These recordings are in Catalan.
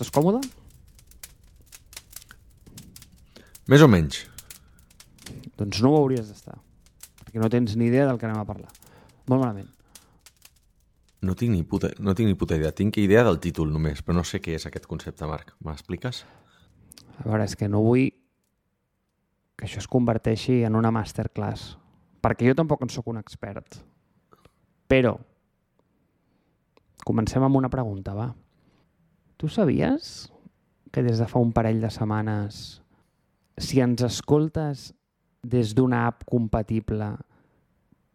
estàs còmode? Més o menys. Doncs no ho hauries d'estar. Perquè no tens ni idea del que anem a parlar. Molt malament. No tinc ni puta, no tinc ni puta idea. Tinc idea del títol només, però no sé què és aquest concepte, Marc. M'expliques? A veure, és que no vull que això es converteixi en una masterclass. Perquè jo tampoc en sóc un expert. Però, comencem amb una pregunta, va. Tu sabies que des de fa un parell de setmanes, si ens escoltes des d'una app compatible,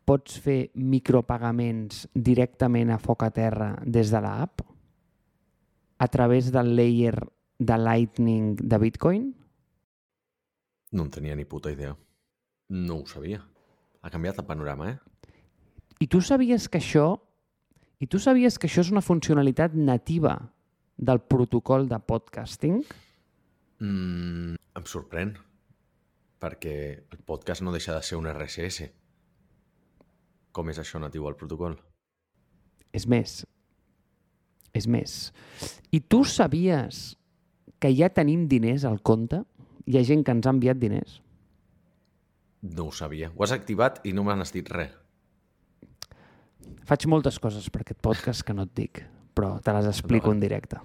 pots fer micropagaments directament a foc a terra des de l'app? A través del layer de Lightning de Bitcoin? No en tenia ni puta idea. No ho sabia. Ha canviat el panorama, eh? I tu sabies que això i tu sabies que això és una funcionalitat nativa del protocol de podcasting? Mm, em sorprèn, perquè el podcast no deixa de ser un RSS. Com és això natiu al protocol? És més, és més. I tu sabies que ja tenim diners al compte? Hi ha gent que ens ha enviat diners? No ho sabia. Ho has activat i no m'han dit res. Faig moltes coses per aquest podcast que no et dic, però te les explico en directe.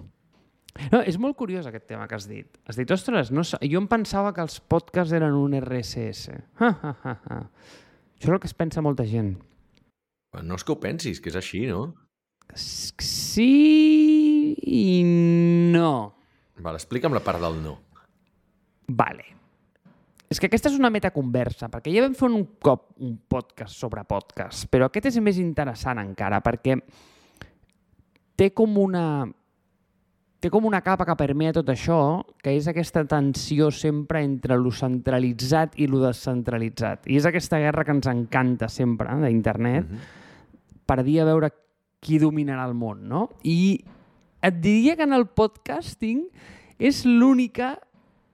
No, és molt curiós aquest tema que has dit. Has dit, ostres, no, jo em pensava que els podcasts eren un RSS. Ha, ha, ha, ha. Això és el que es pensa molta gent. No és que ho pensis, que és així, no? Sí i no. Vale, explica'm la part del no. Vale. És que aquesta és una metaconversa, perquè ja vam fer un cop un podcast sobre podcast, però aquest és més interessant encara, perquè té com una té com una capa que permea tot això, que és aquesta tensió sempre entre lo centralitzat i lo descentralitzat. I és aquesta guerra que ens encanta sempre, eh, d'internet, Mhm. per dir a veure qui dominarà el món, no? I et diria que en el podcasting és l'única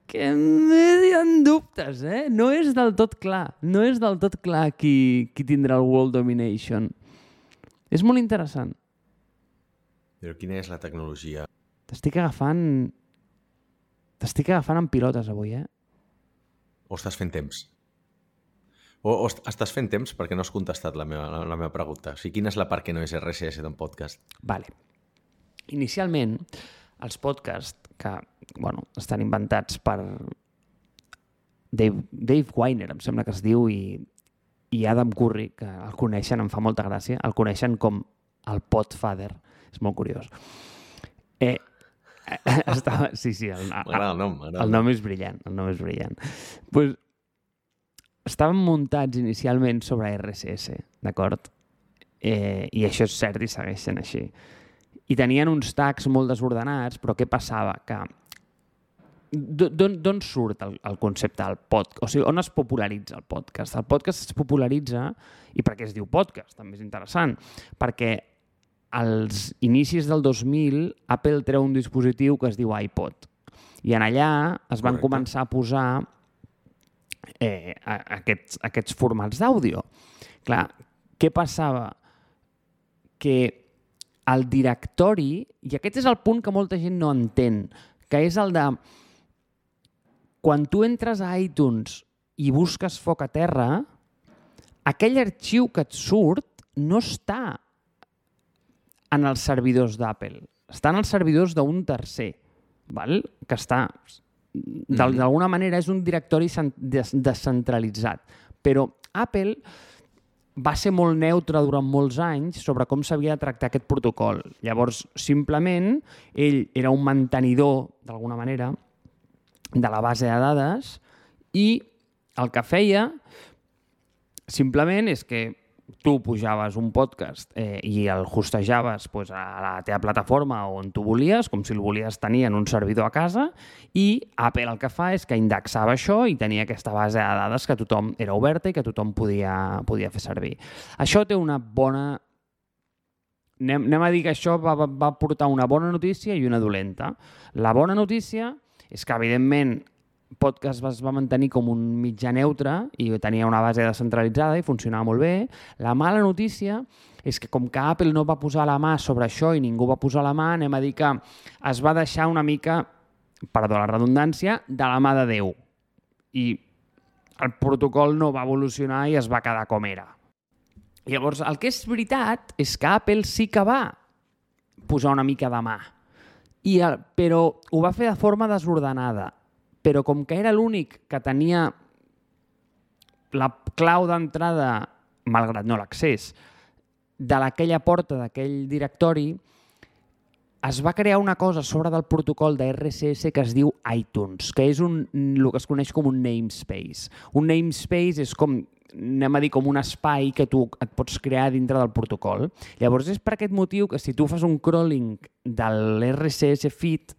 que ha dubtes, eh? No és del tot clar. No és del tot clar qui, qui tindrà el World Domination. És molt interessant. Però quina és la tecnologia? T'estic agafant... T'estic agafant en pilotes avui, eh? O estàs fent temps? O, o est- estàs fent temps perquè no has contestat la meva, la, la meva pregunta. O sigui, quina és la part que no és RSS d'un podcast? Vale. Inicialment, els podcasts que bueno, estan inventats per Dave, Dave Weiner, em sembla que es diu, i, i Adam Curry, que el coneixen, em fa molta gràcia, el coneixen com el Podfather. És molt curiós. Eh, estava, sí, sí, el, el nom. el nom és brillant, el nom és brillant. Pues, estaven muntats inicialment sobre RSS, d'acord? Eh, I això és cert i segueix sent així. I tenien uns tags molt desordenats, però què passava? Que d'o- d'on d'on surt el, el concepte del podcast? O sigui, on es popularitza el podcast? El podcast es popularitza, i per què es diu podcast? També és interessant. Perquè als inicis del 2000 Apple treu un dispositiu que es diu iPod. I en allà es van Correcte. començar a posar eh, aquests, aquests formats d'àudio. Clar, què passava? Que el directori, i aquest és el punt que molta gent no entén, que és el de quan tu entres a iTunes i busques foc a terra, aquell arxiu que et surt no està en els servidors d'Apple, està en els servidors d'un tercer, val? que està d'al- d'alguna manera és un directori cen- des- descentralitzat. Però Apple va ser molt neutre durant molts anys sobre com s'havia de tractar aquest protocol. Llavors, simplement, ell era un mantenidor, d'alguna manera, de la base de dades i el que feia simplement és que tu pujaves un podcast eh, i el hostejaves pues, a la teva plataforma on tu volies, com si el volies tenir en un servidor a casa, i Apple el que fa és que indexava això i tenia aquesta base de dades que tothom era oberta i que tothom podia, podia fer servir. Això té una bona... Anem, anem a dir que això va, va, va portar una bona notícia i una dolenta. La bona notícia és que, evidentment, podcast es va mantenir com un mitjà neutre i tenia una base descentralitzada i funcionava molt bé. La mala notícia és que com que Apple no va posar la mà sobre això i ningú va posar la mà, anem a dir que es va deixar una mica, perdó la redundància, de la mà de Déu. I el protocol no va evolucionar i es va quedar com era. Llavors, el que és veritat és que Apple sí que va posar una mica de mà, i el, però ho va fer de forma desordenada. Però com que era l'únic que tenia la clau d'entrada, malgrat no l'accés, de aquella porta d'aquell directori, es va crear una cosa sobre del protocol de RSS que es diu iTunes, que és un, el que es coneix com un namespace. Un namespace és com anem a dir, com un espai que tu et pots crear dintre del protocol. Llavors és per aquest motiu que si tu fas un crawling de l'RSS feed,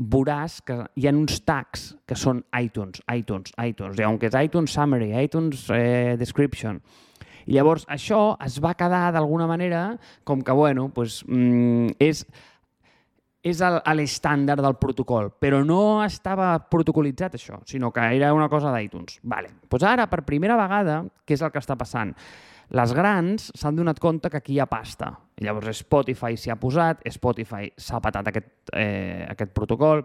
veuràs que hi ha uns tags que són iTunes, iTunes, iTunes. Ha un que és iTunes Summary, iTunes eh, Description. I llavors això es va quedar d'alguna manera com que, bueno, pues, mm, és és l'estàndard del protocol, però no estava protocolitzat això, sinó que era una cosa d'iTunes. Vale. Pues ara, per primera vegada, què és el que està passant? Les grans s'han donat compte que aquí hi ha pasta. Llavors Spotify s'hi ha posat, Spotify s'ha patat aquest, eh, aquest protocol,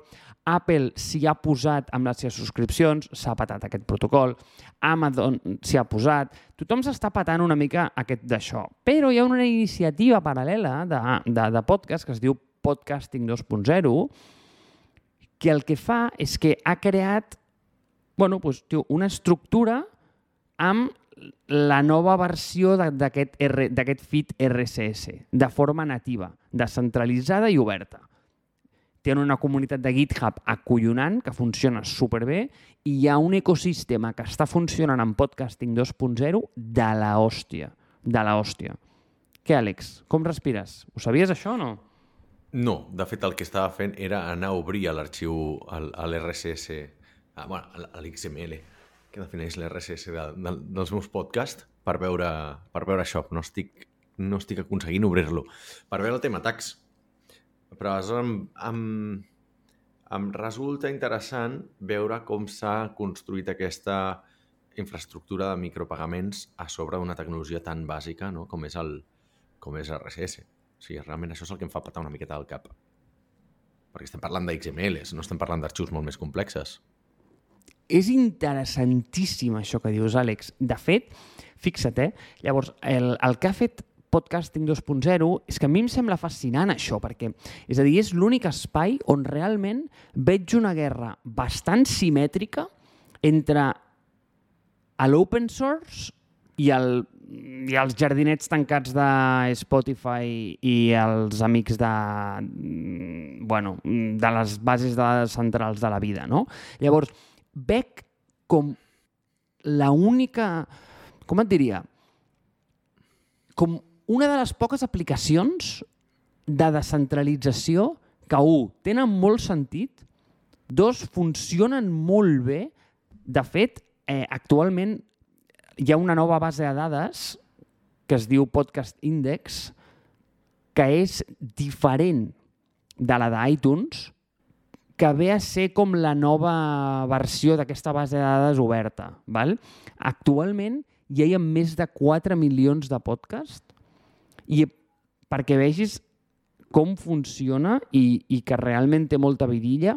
Apple s'hi ha posat amb les seves subscripcions, s'ha patat aquest protocol, Amazon s'hi ha posat, tothom s'està patant una mica aquest d'això. Però hi ha una iniciativa paral·lela de, de, de podcast que es diu Podcasting 2.0, que el que fa és que ha creat bueno, doncs, tio, una estructura amb la nova versió d'aquest feed RSS, de forma nativa, descentralitzada i oberta. Tenen una comunitat de GitHub acollonant, que funciona superbé, i hi ha un ecosistema que està funcionant en Podcasting 2.0 de la hòstia. De la hòstia. Què, Àlex? Com respires? Ho sabies, això, o no? No, de fet el que estava fent era anar a obrir l'arxiu, l'RSS, bueno, l'XML, que defineix l'RSS de, de, dels meus podcasts, per veure, per veure això. No estic, no estic aconseguint obrir-lo. Per veure el tema tax. Però aleshores em, em, em resulta interessant veure com s'ha construït aquesta infraestructura de micropagaments a sobre d'una tecnologia tan bàsica no? com és el com és RSS. O sigui, realment això és el que em fa patar una miqueta al cap. Perquè estem parlant d'XMLs, no estem parlant d'arxius molt més complexes. És interessantíssim això que dius, Àlex. De fet, fixa't, eh? Llavors, el, el que ha fet Podcasting 2.0 és que a mi em sembla fascinant això, perquè, és a dir, és l'únic espai on realment veig una guerra bastant simètrica entre l'open source i el i els jardinets tancats de Spotify i els amics de, bueno, de les bases de centrals de la vida, no? Llavors, veig com la única, com et diria, com una de les poques aplicacions de descentralització que, un, tenen molt sentit, dos, funcionen molt bé. De fet, eh, actualment hi ha una nova base de dades que es diu Podcast Index, que és diferent de la d'iTunes, que ve a ser com la nova versió d'aquesta base de dades oberta. Val? Actualment ja hi ha més de 4 milions de podcast i perquè vegis com funciona i, i que realment té molta vidilla,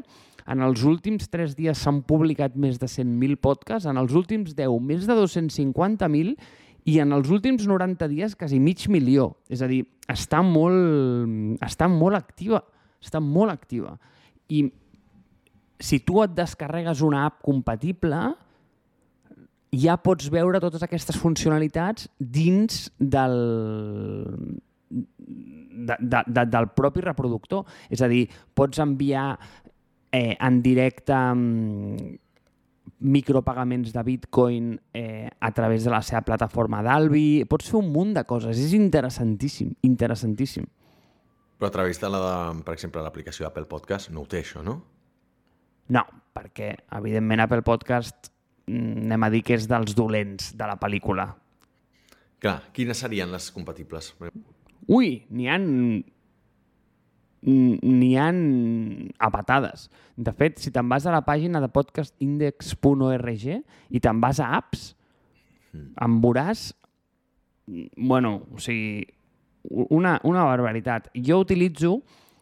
en els últims 3 dies s'han publicat més de 100.000 podcasts, en els últims 10 més de 250.000 i en els últims 90 dies quasi mig milió. És a dir, està molt, està molt activa, està molt activa. I si tu et descarregues una app compatible, ja pots veure totes aquestes funcionalitats dins del, de, de, de, del propi reproductor. És a dir, pots enviar eh, en directe mm, micropagaments de Bitcoin eh, a través de la seva plataforma d'Albi. Pots fer un munt de coses. És interessantíssim, interessantíssim. Però a través de, la, de, per exemple, l'aplicació Apple Podcast no ho té, això, no? No, perquè, evidentment, Apple Podcast mm, anem a dir que és dels dolents de la pel·lícula. Clar, quines serien les compatibles? Ui, n'hi han n'hi han a patades. De fet, si te'n vas a la pàgina de podcastindex.org i te'n vas a apps, em veuràs, bueno, o sigui, una, una barbaritat. Jo utilitzo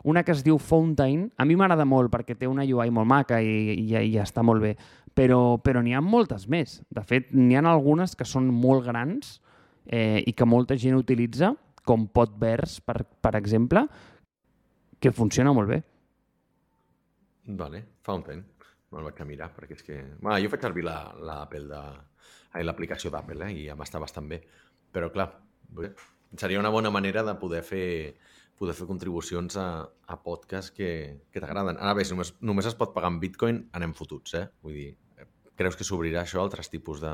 una que es diu Fountain. A mi m'agrada molt perquè té una UI molt maca i, i, i ja està molt bé, però, però n'hi ha moltes més. De fet, n'hi ha algunes que són molt grans eh, i que molta gent utilitza, com Podverse, per, per exemple, que funciona molt bé. Vale, Fountain. Me'l vaig a mirar, perquè és que... Bueno, jo faig servir l'Apple la, de... l'aplicació d'Apple, eh? i em està bastant bé. Però, clar, seria una bona manera de poder fer poder fer contribucions a, a podcasts que, que t'agraden. Ara bé, si només, només es pot pagar en bitcoin, anem fotuts, eh? Vull dir, creus que s'obrirà això a altres tipus de,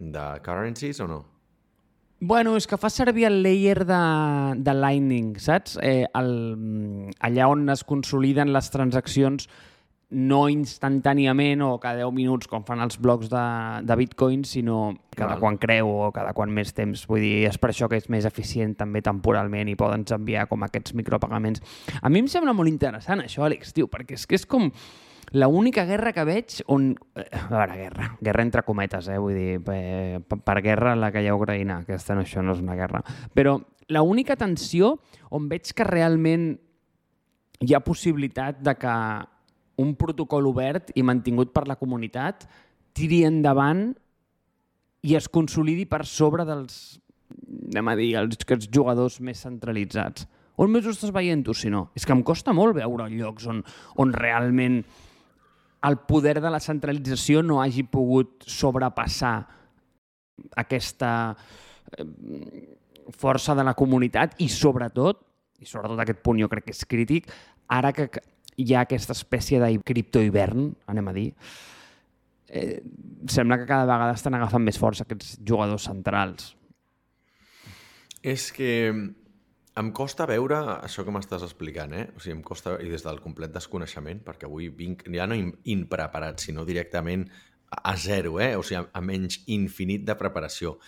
de currencies o no? Bueno, és que fa servir el layer de, de Lightning, saps? Eh, el, allà on es consoliden les transaccions no instantàniament o cada 10 minuts com fan els blocs de, de Bitcoin, sinó cada Val. quan creu o cada quan més temps. Vull dir, és per això que és més eficient també temporalment i poden enviar com aquests micropagaments. A mi em sembla molt interessant això, Àlex, tio, perquè és que és com l'única guerra que veig on... Eh, a veure, guerra. Guerra entre cometes, eh? Vull dir, per, per guerra la que hi ha a Ucraïna. Aquesta no, això no és una guerra. Però l'única tensió on veig que realment hi ha possibilitat de que un protocol obert i mantingut per la comunitat tiri endavant i es consolidi per sobre dels, anem a dir, els, els jugadors més centralitzats. On més ho estàs veient tu, si no? És que em costa molt veure llocs on, on realment el poder de la centralització no hagi pogut sobrepassar aquesta eh, força de la comunitat i sobretot, i sobretot aquest punt jo crec que és crític, ara que hi ha aquesta espècie de criptohivern, anem a dir, eh, sembla que cada vegada estan agafant més força aquests jugadors centrals. És que em costa veure això que m'estàs explicant, eh? O sigui, em costa, i des del complet desconeixement, perquè avui vinc ja no impreparat, sinó directament a zero, eh? O sigui, a menys infinit de preparació.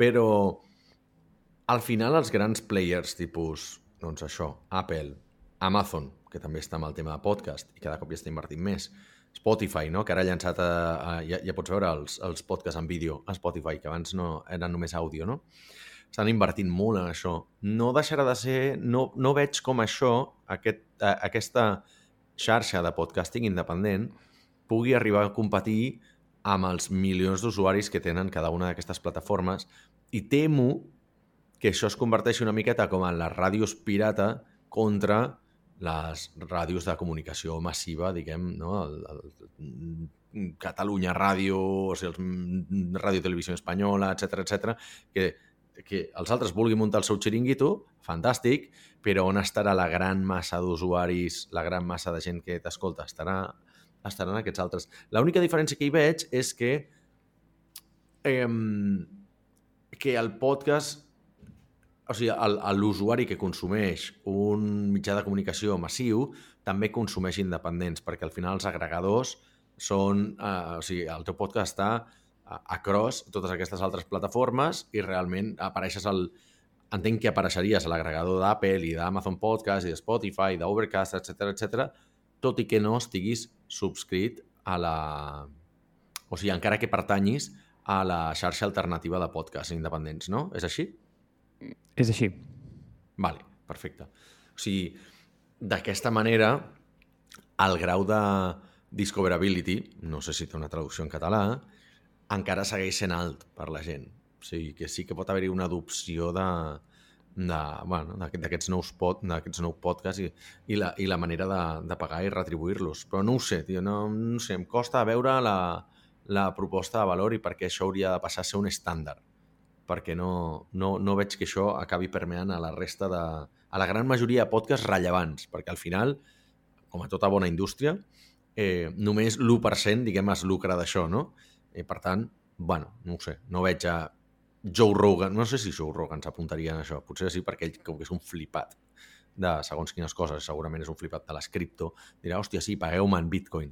Però al final els grans players, tipus, doncs això, Apple, Amazon, que també està amb el tema de podcast i cada cop hi està invertint més. Spotify, no? que ara ha llançat, a, a, ja, ja pots veure els, els podcasts en vídeo a Spotify, que abans no eren només àudio, no? Estan invertint molt en això. No deixarà de ser... No, no veig com això, aquest, a, aquesta xarxa de podcasting independent, pugui arribar a competir amb els milions d'usuaris que tenen cada una d'aquestes plataformes i temo que això es converteixi una miqueta com en les ràdios pirata contra les ràdios de comunicació massiva, diguem, no? El, el, Catalunya Ràdio, o sigui, el Ràdio Televisió Espanyola, etc etc que, que els altres vulguin muntar el seu xiringuito, fantàstic, però on estarà la gran massa d'usuaris, la gran massa de gent que t'escolta? Estarà, estaran aquests altres. L'única diferència que hi veig és que eh, que el podcast o sigui, l'usuari que consumeix un mitjà de comunicació massiu també consumeix independents, perquè al final els agregadors són... Eh, o sigui, el teu podcast està a cross totes aquestes altres plataformes i realment apareixes al... Entenc que apareixeries a l'agregador d'Apple i d'Amazon Podcast i de Spotify, d'Overcast, etc etc, tot i que no estiguis subscrit a la... O sigui, encara que pertanyis a la xarxa alternativa de podcasts independents, no? És així? És així. Vale, perfecte. O sigui, d'aquesta manera, el grau de discoverability, no sé si té una traducció en català, encara segueix sent alt per la gent. O sigui, que sí que pot haver-hi una adopció de, de, bueno, d'aquests nous, pod, nous podcasts i, i, la, i la manera de, de pagar i retribuir-los. Però no ho sé, tio, no, no sé, em costa veure la, la proposta de valor i perquè això hauria de passar a ser un estàndard perquè no, no, no veig que això acabi permeant a la resta de... a la gran majoria de podcasts rellevants, perquè al final, com a tota bona indústria, eh, només l'1%, diguem, es lucra d'això, no? I per tant, bueno, no ho sé, no veig a Joe Rogan, no sé si Joe Rogan s'apuntaria en això, potser sí, perquè ell com que és un flipat de segons quines coses, segurament és un flipat de les cripto, dirà, hòstia, sí, pagueu-me en bitcoin.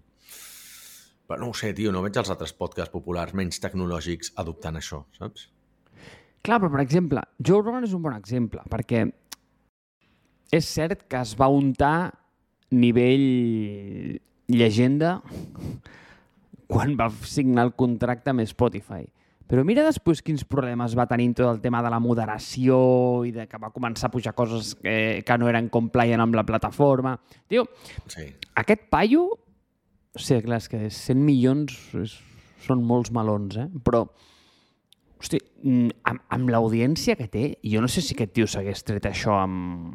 Però no ho sé, tio, no veig els altres podcasts populars menys tecnològics adoptant això, saps? Clar, però per exemple, Joe Rogan és un bon exemple, perquè és cert que es va untar nivell llegenda quan va signar el contracte amb Spotify. Però mira després quins problemes va tenir tot el tema de la moderació i de que va començar a pujar coses que, que no eren compliant amb la plataforma. Tio, Sí. aquest paio... O sigui, clar, és que 100 milions és, són molts melons, eh? Però, hosti, mm, amb, amb l'audiència que té, jo no sé si aquest tio s'hagués tret això amb,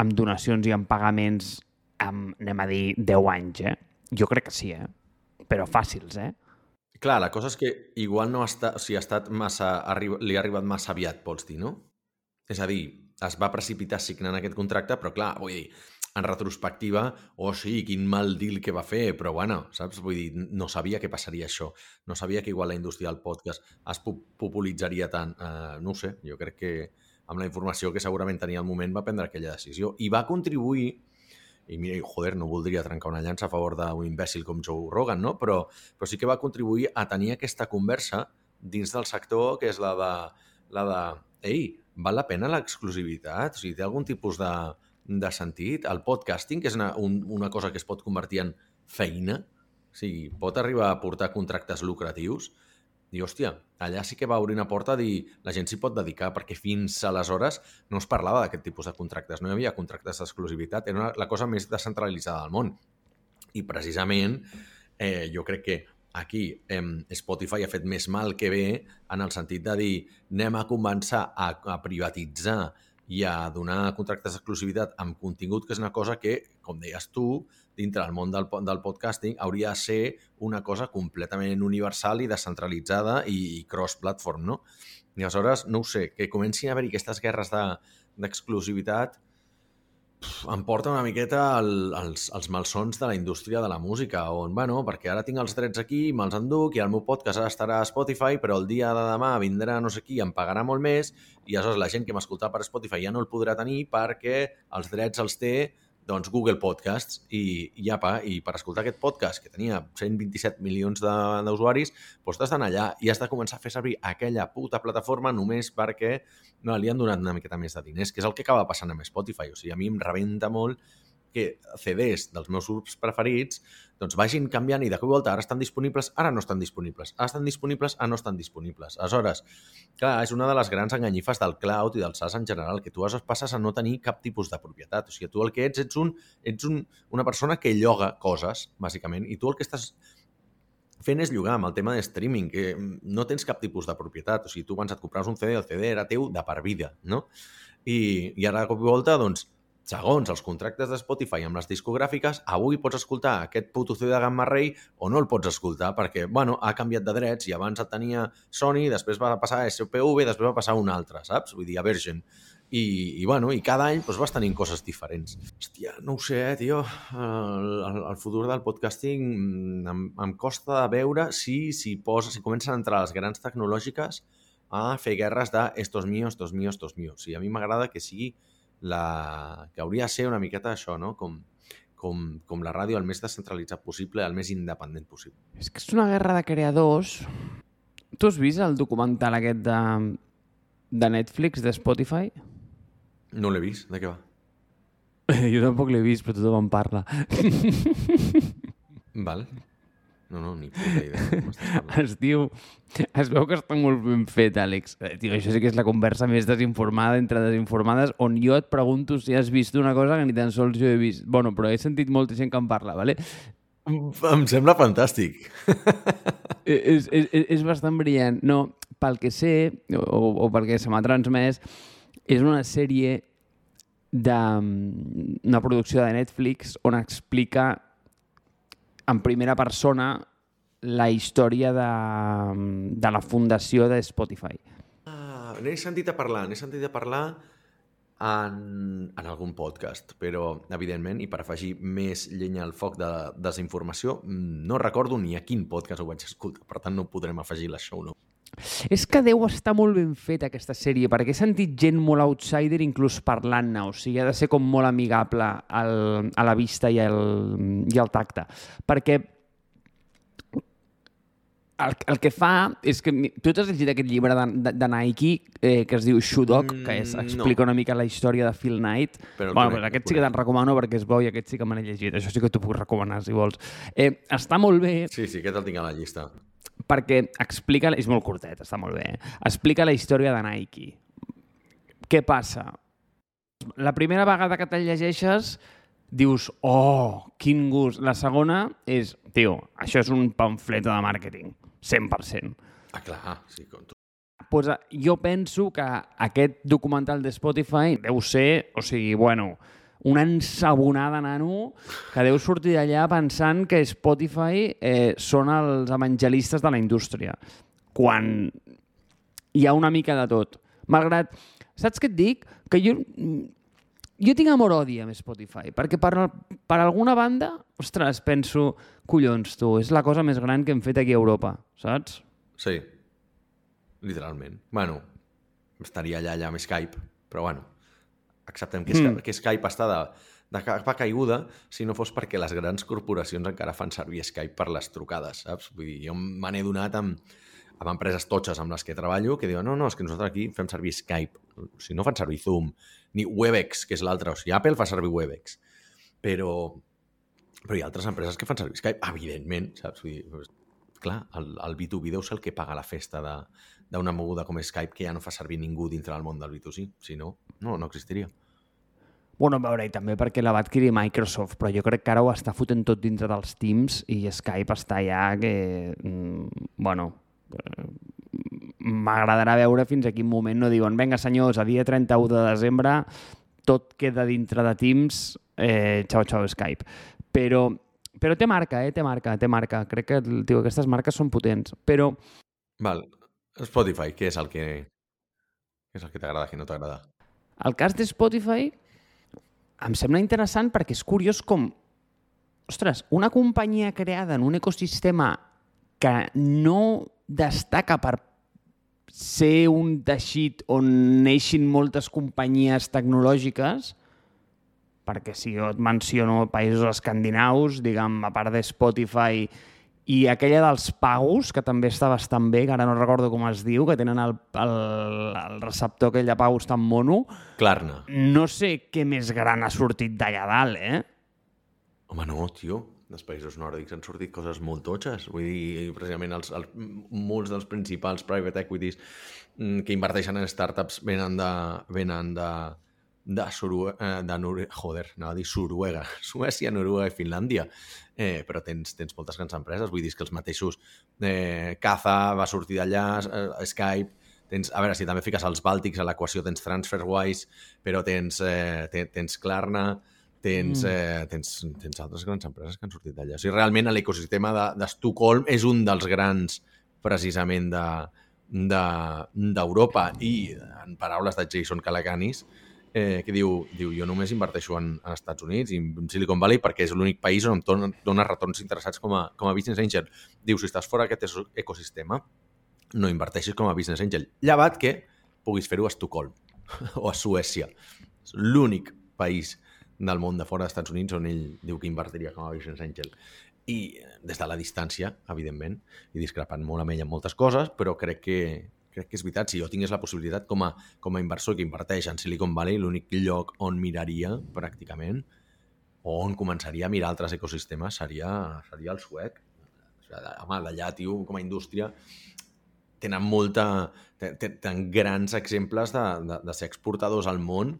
amb donacions i amb pagaments amb, anem a dir, 10 anys, eh? Jo crec que sí, eh? Però fàcils, eh? Clar, la cosa és que igual no està, o sigui, ha estat massa, li ha arribat massa aviat, vols dir, no? És a dir, es va precipitar signant aquest contracte, però clar, vull dir, en retrospectiva, oh sí, quin mal deal que va fer, però bueno, saps? Vull dir, no sabia que passaria això. No sabia que igual la indústria del podcast es pu- popularitzaria tant. Uh, no sé, jo crec que amb la informació que segurament tenia al moment va prendre aquella decisió. I va contribuir i mira, joder, no voldria trencar una llança a favor d'un imbècil com Joe Rogan, no? Però, però sí que va contribuir a tenir aquesta conversa dins del sector, que és la de, la de ei, val la pena l'exclusivitat? O sigui, té algun tipus de, de sentit? El podcasting, que és una, un, una cosa que es pot convertir en feina, o sigui, pot arribar a portar contractes lucratius, i, hòstia, allà sí que va obrir una porta a dir la gent s'hi pot dedicar, perquè fins aleshores no es parlava d'aquest tipus de contractes, no hi havia contractes d'exclusivitat, era una, la cosa més descentralitzada del món. I precisament eh, jo crec que aquí eh, Spotify ha fet més mal que bé en el sentit de dir anem a començar a, a privatitzar i a donar contractes d'exclusivitat amb contingut, que és una cosa que, com deies tu, dintre del món del, del podcasting hauria de ser una cosa completament universal i descentralitzada i, i cross-platform, no? I aleshores, no ho sé, que comencin a haver-hi aquestes guerres de- d'exclusivitat de, em porta una miqueta al, als, als malsons de la indústria de la música, on, bueno, perquè ara tinc els drets aquí, me'ls enduc, i el meu podcast ara estarà a Spotify, però el dia de demà vindrà no sé qui, em pagarà molt més, i aleshores la gent que m'escolta per Spotify ja no el podrà tenir perquè els drets els té doncs Google Podcasts i, i apa, i per escoltar aquest podcast que tenia 127 milions d'usuaris, doncs t'has d'anar allà i has de començar a fer servir aquella puta plataforma només perquè no, li han donat una miqueta més de diners, que és el que acaba passant amb Spotify. O sigui, a mi em rebenta molt que CDs dels meus grups preferits doncs vagin canviant i de cop i volta ara estan disponibles, ara no estan disponibles, ara estan disponibles, ara no estan disponibles. Aleshores, clar, és una de les grans enganyifes del cloud i del SaaS en general, que tu es passes a no tenir cap tipus de propietat. O sigui, tu el que ets, ets, un, ets un, una persona que lloga coses, bàsicament, i tu el que estàs fent és llogar amb el tema de streaming, que no tens cap tipus de propietat. O sigui, tu abans et compraves un CD, el CD era teu de per vida, no? I, i ara de cop i volta, doncs, segons els contractes de Spotify amb les discogràfiques, avui pots escoltar aquest puto CD de Gamma Ray o no el pots escoltar perquè, bueno, ha canviat de drets i abans el tenia Sony, després va passar a SPV, després va passar a un altre, saps? Vull dir, a Virgin. I, i, bueno, i cada any doncs, vas tenint coses diferents. Hòstia, no ho sé, eh, tio. El, el, el futur del podcasting mm, em, em costa de veure si, si, posa, si comencen a entrar les grans tecnològiques a fer guerres de estos míos, estos míos, estos míos. O sigui, a mi m'agrada que sigui la... que hauria de ser una miqueta això, no? Com, com, com la ràdio el més descentralitzat possible, el més independent possible. És que és una guerra de creadors. Tu has vist el documental aquest de, de Netflix, de Spotify? No l'he vist, de què va? Jo tampoc l'he vist, però tothom en parla. Val. No, no, ni puta idea. Es diu... Es veu que està molt ben fet, Àlex. Eh, Tio, això sí que és la conversa més desinformada entre desinformades, on jo et pregunto si has vist una cosa que ni tan sols jo he vist. Bueno, però he sentit molta gent que en parla, ¿vale? Em sembla fantàstic. Eh, és, és, és- és bastant brillant. No, pel que sé, o, o pel que se m'ha transmès, és una sèrie de mm, una producció de Netflix on explica en primera persona la història de, de la fundació de Spotify. Ah, n'he sentit a parlar, n'he sentit a parlar en, en algun podcast, però, evidentment, i per afegir més llenya al foc de desinformació, mm, no recordo ni a quin podcast ho vaig escoltar, per tant no podrem afegir la show, no? És que deu estar molt ben feta aquesta sèrie, perquè he sentit gent molt outsider inclús parlant-ne, o sigui, ha de ser com molt amigable al, a la vista i al, i al tacte. Perquè el, el que fa és que... Tu t'has llegit aquest llibre de, de, de Nike eh, que es diu Shoe Dog, Mm, que és, no. explica una mica la història de Phil Knight. Però bueno, conec, aquest sí que te'n recomano perquè és bo i aquest sí que me l'he llegit. Això sí que t'ho puc recomanar, si vols. Eh, està molt bé Sí, sí, aquest el tinc a la llista. Perquè explica... És molt curtet, està molt bé. eh? Explica la història de Nike. Què passa? La primera vegada que te'l llegeixes dius, oh, quin gust. La segona és, tio, això és un pamflet de màrqueting, 100%. Ah, clar, sí, com tu. Pues, eh, jo penso que aquest documental de Spotify deu ser, o sigui, bueno, una ensabonada, nano, que deu sortir d'allà pensant que Spotify eh, són els evangelistes de la indústria. Quan hi ha una mica de tot. Malgrat, saps què et dic? Que jo, jo tinc amor-odi amb Spotify, perquè per, per alguna banda, ostres, penso, collons, tu, és la cosa més gran que hem fet aquí a Europa, saps? Sí, literalment. Bueno, estaria allà, allà amb Skype, però bueno, acceptem que, Skype, Mm. que Skype està de, de capa caiguda si no fos perquè les grans corporacions encara fan servir Skype per les trucades, saps? Vull dir, jo me n'he donat amb, amb empreses totxes amb les que treballo que diuen, no, no, és que nosaltres aquí fem servir Skype. O sigui, no fan servir Zoom, ni Webex, que és l'altre. O sigui, Apple fa servir Webex. Però, però hi ha altres empreses que fan servir Skype, evidentment, saps? Vull dir, clar, el, el B2B deu ser el que paga la festa de- d'una moguda com Skype que ja no fa servir ningú dintre del món del B2C. Si no, no, no existiria. Bueno, a veure, i també perquè la va adquirir Microsoft, però jo crec que ara ho està fotent tot dintre dels Teams i Skype està ja que... mm, Bueno, eh, m'agradarà veure fins a quin moment no diuen venga, senyors, a dia 31 de desembre tot queda dintre de Teams, eh, xau, xau, Skype. Però, però té marca, eh? Té marca, té marca. Crec que tio, aquestes marques són potents. Però Val. Spotify, què és el que... Què és el que t'agrada, què no t'agrada? El cas de Spotify em sembla interessant perquè és curiós com, ostres, una companyia creada en un ecosistema que no destaca per ser un teixit on neixin moltes companyies tecnològiques, perquè si jo et menciono països escandinaus, diguem, a part de Spotify i aquella dels pagos, que també està bastant bé, que ara no recordo com es diu, que tenen el, el, el receptor aquell de pagos tan mono, Klarna. no sé què més gran ha sortit d'allà dalt, eh? Home, no, tio. Dels països nòrdics han sortit coses molt totxes. Vull dir, precisament els, els, molts dels principals private equities mm, que inverteixen en startups venen de, venen de, de, Sorue, eh, de Nore... Joder, anava a dir Noruega. Suècia, Noruega i Finlàndia. Eh, però tens, tens moltes grans empreses. Vull dir que els mateixos... Eh, Caza va sortir d'allà, eh, Skype... Tens, a veure, si també fiques els bàltics a l'equació, tens TransferWise, però tens, eh, tens, tens Klarna, tens, Mm. eh, tens, tens altres grans empreses que han sortit d'allà. O sigui, realment l'ecosistema de- d'Estocolm és un dels grans, precisament, de d'Europa de, i, en paraules de Jason Calacanis, eh, que diu, diu jo només inverteixo en, en Estats Units i en Silicon Valley perquè és l'únic país on em dona, retorns interessats com a, com a business angel. Diu, si estàs fora d'aquest es- ecosistema, no inverteixis com a business angel. Llevat que puguis fer-ho a Estocolm o a Suècia. És l'únic país del món de fora dels Estats Units on ell diu que invertiria com a business angel. I eh, des de la distància, evidentment, i discrepant molt amb ell en moltes coses, però crec que, crec que és veritat. Si jo tingués la possibilitat com a, com a inversor que inverteix en Silicon Valley, l'únic lloc on miraria, pràcticament, o on començaria a mirar altres ecosistemes seria, seria el suec. O sigui, home, d'allà, tio, com a indústria, tenen molta... ten- ten- Tenen grans exemples de, de, de ser exportadors al món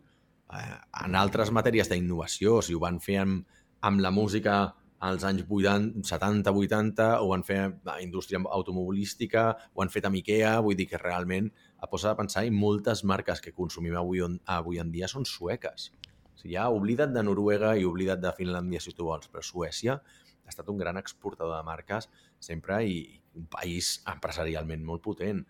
eh, en altres matèries d'innovació. Si ho van fer amb, amb la música als anys 80, 70-80, ho van fer a indústria automobilística, ho han fet amb Ikea, vull dir que realment a posa de pensar i moltes marques que consumim avui, on, avui en dia són sueques. O sigui, ja oblida't de Noruega i oblida't de Finlàndia si tu vols, però Suècia ha estat un gran exportador de marques sempre i un país empresarialment molt potent.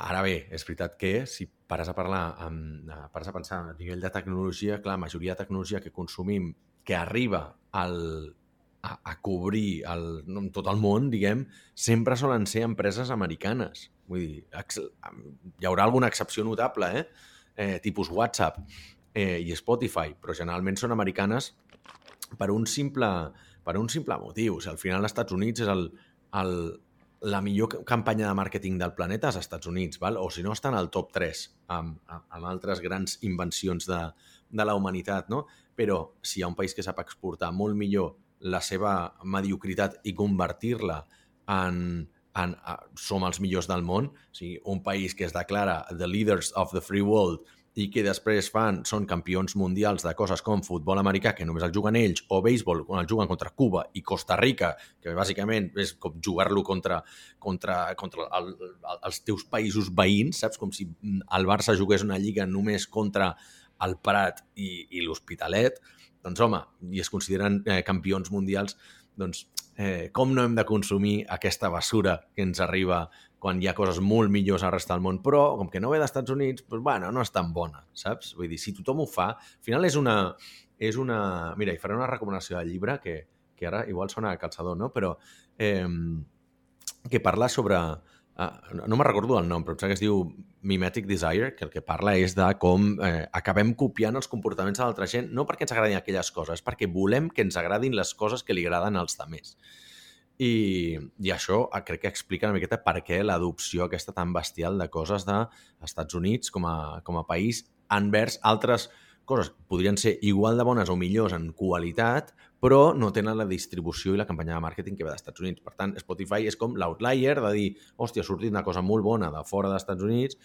Ara bé, és veritat que si pares a parlar, amb, eh, pares a pensar a nivell de tecnologia, clar, la majoria de tecnologia que consumim que arriba al, a, a cobrir el, tot el món, diguem, sempre solen ser empreses americanes. Vull dir, ex, hi haurà alguna excepció notable, eh? eh tipus WhatsApp eh, i Spotify, però generalment són americanes per un simple, per un simple motiu. O sigui, al final, els Estats Units és el, el, la millor campanya de màrqueting del planeta als Estats Units, val? o si no estan al top 3 amb, amb altres grans invencions de, de la humanitat, no? Però si hi ha un país que sap exportar molt millor la seva mediocritat i convertir-la en, en, en som els millors del món, o sigui, un país que es declara the leaders of the free world i que després fan, són campions mundials de coses com futbol americà, que només el juguen ells, o béisbol, quan el juguen contra Cuba i Costa Rica, que bàsicament és com jugar-lo contra, contra, contra el, el, els teus països veïns, saps? Com si el Barça jugués una lliga només contra el Prat i, i l'Hospitalet, doncs home, i es consideren eh, campions mundials, doncs eh, com no hem de consumir aquesta basura que ens arriba quan hi ha coses molt millors a resta del món, però com que no ve dels Estats Units, doncs, bueno, no és tan bona, saps? Vull dir, si tothom ho fa, al final és una... És una... Mira, hi faré una recomanació de llibre que, que ara igual sona a calçador, no? Però eh, que parla sobre... Uh, no, me recordo el nom, però em sembla que es diu Mimetic Desire, que el que parla és de com eh, acabem copiant els comportaments de l'altra gent, no perquè ens agradin aquelles coses, perquè volem que ens agradin les coses que li agraden als altres. I, I això eh, crec que explica una miqueta per què l'adopció aquesta tan bestial de coses dels Estats Units com a, com a país envers altres coses que podrien ser igual de bones o millors en qualitat, però no tenen la distribució i la campanya de màrqueting que ve dels Estats Units. Per tant, Spotify és com l'outlier de dir, hòstia, ha sortit una cosa molt bona de fora dels Estats Units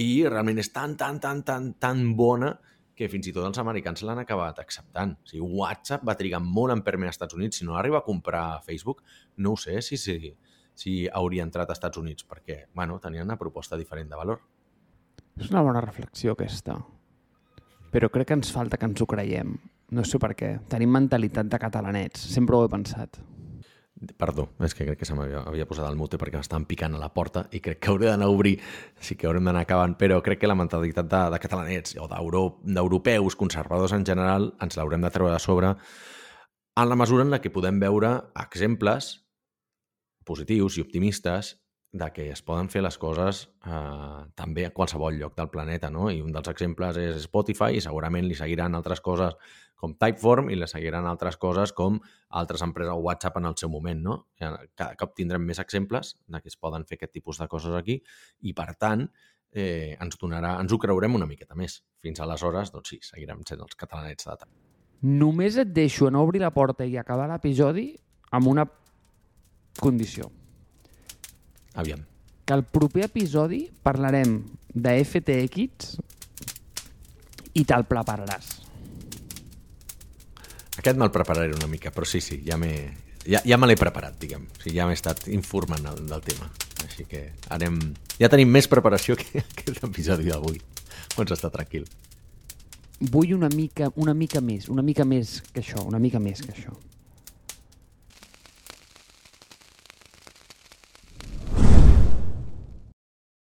i realment és tan, tan, tan, tan, tan bona que fins i tot els americans l'han acabat acceptant. O sigui, WhatsApp va trigar molt en perme als Estats Units. Si no arriba a comprar Facebook, no ho sé si, si, si hauria entrat als Estats Units, perquè bueno, tenien una proposta diferent de valor. És una bona reflexió aquesta. Però crec que ens falta que ens ho creiem. No sé per què. Tenim mentalitat de catalanets. Sempre ho he pensat. Perdó, és que crec que se m'havia havia posat el mute perquè m'estaven picant a la porta i crec que hauré d'anar a obrir, així que haurem d'anar acabant, però crec que la mentalitat de, de catalanets o d'europeus conservadors en general ens l'haurem de treure de sobre en la mesura en la que podem veure exemples positius i optimistes de que es poden fer les coses eh, també a qualsevol lloc del planeta, no? I un dels exemples és Spotify i segurament li seguiran altres coses com Typeform i li seguiran altres coses com altres empreses o WhatsApp en el seu moment, no? Cada cop tindrem més exemples de que es poden fer aquest tipus de coses aquí i, per tant, eh, ens, donarà, ens ho creurem una miqueta més. Fins aleshores, doncs sí, seguirem sent els catalanets de tant. Només et deixo en obrir la porta i acabar l'episodi amb una condició. Aviam. Que el proper episodi parlarem de FTX i te'l prepararàs. Aquest me'l prepararé una mica, però sí, sí, ja m'he... Ja, ja me l'he preparat, diguem. O sigui, ja m'he estat informant del, del tema. Així que anem... Ja tenim més preparació que aquest episodi d'avui. Pots estar tranquil. Vull una mica, una mica més, una mica més que això, una mica més que això.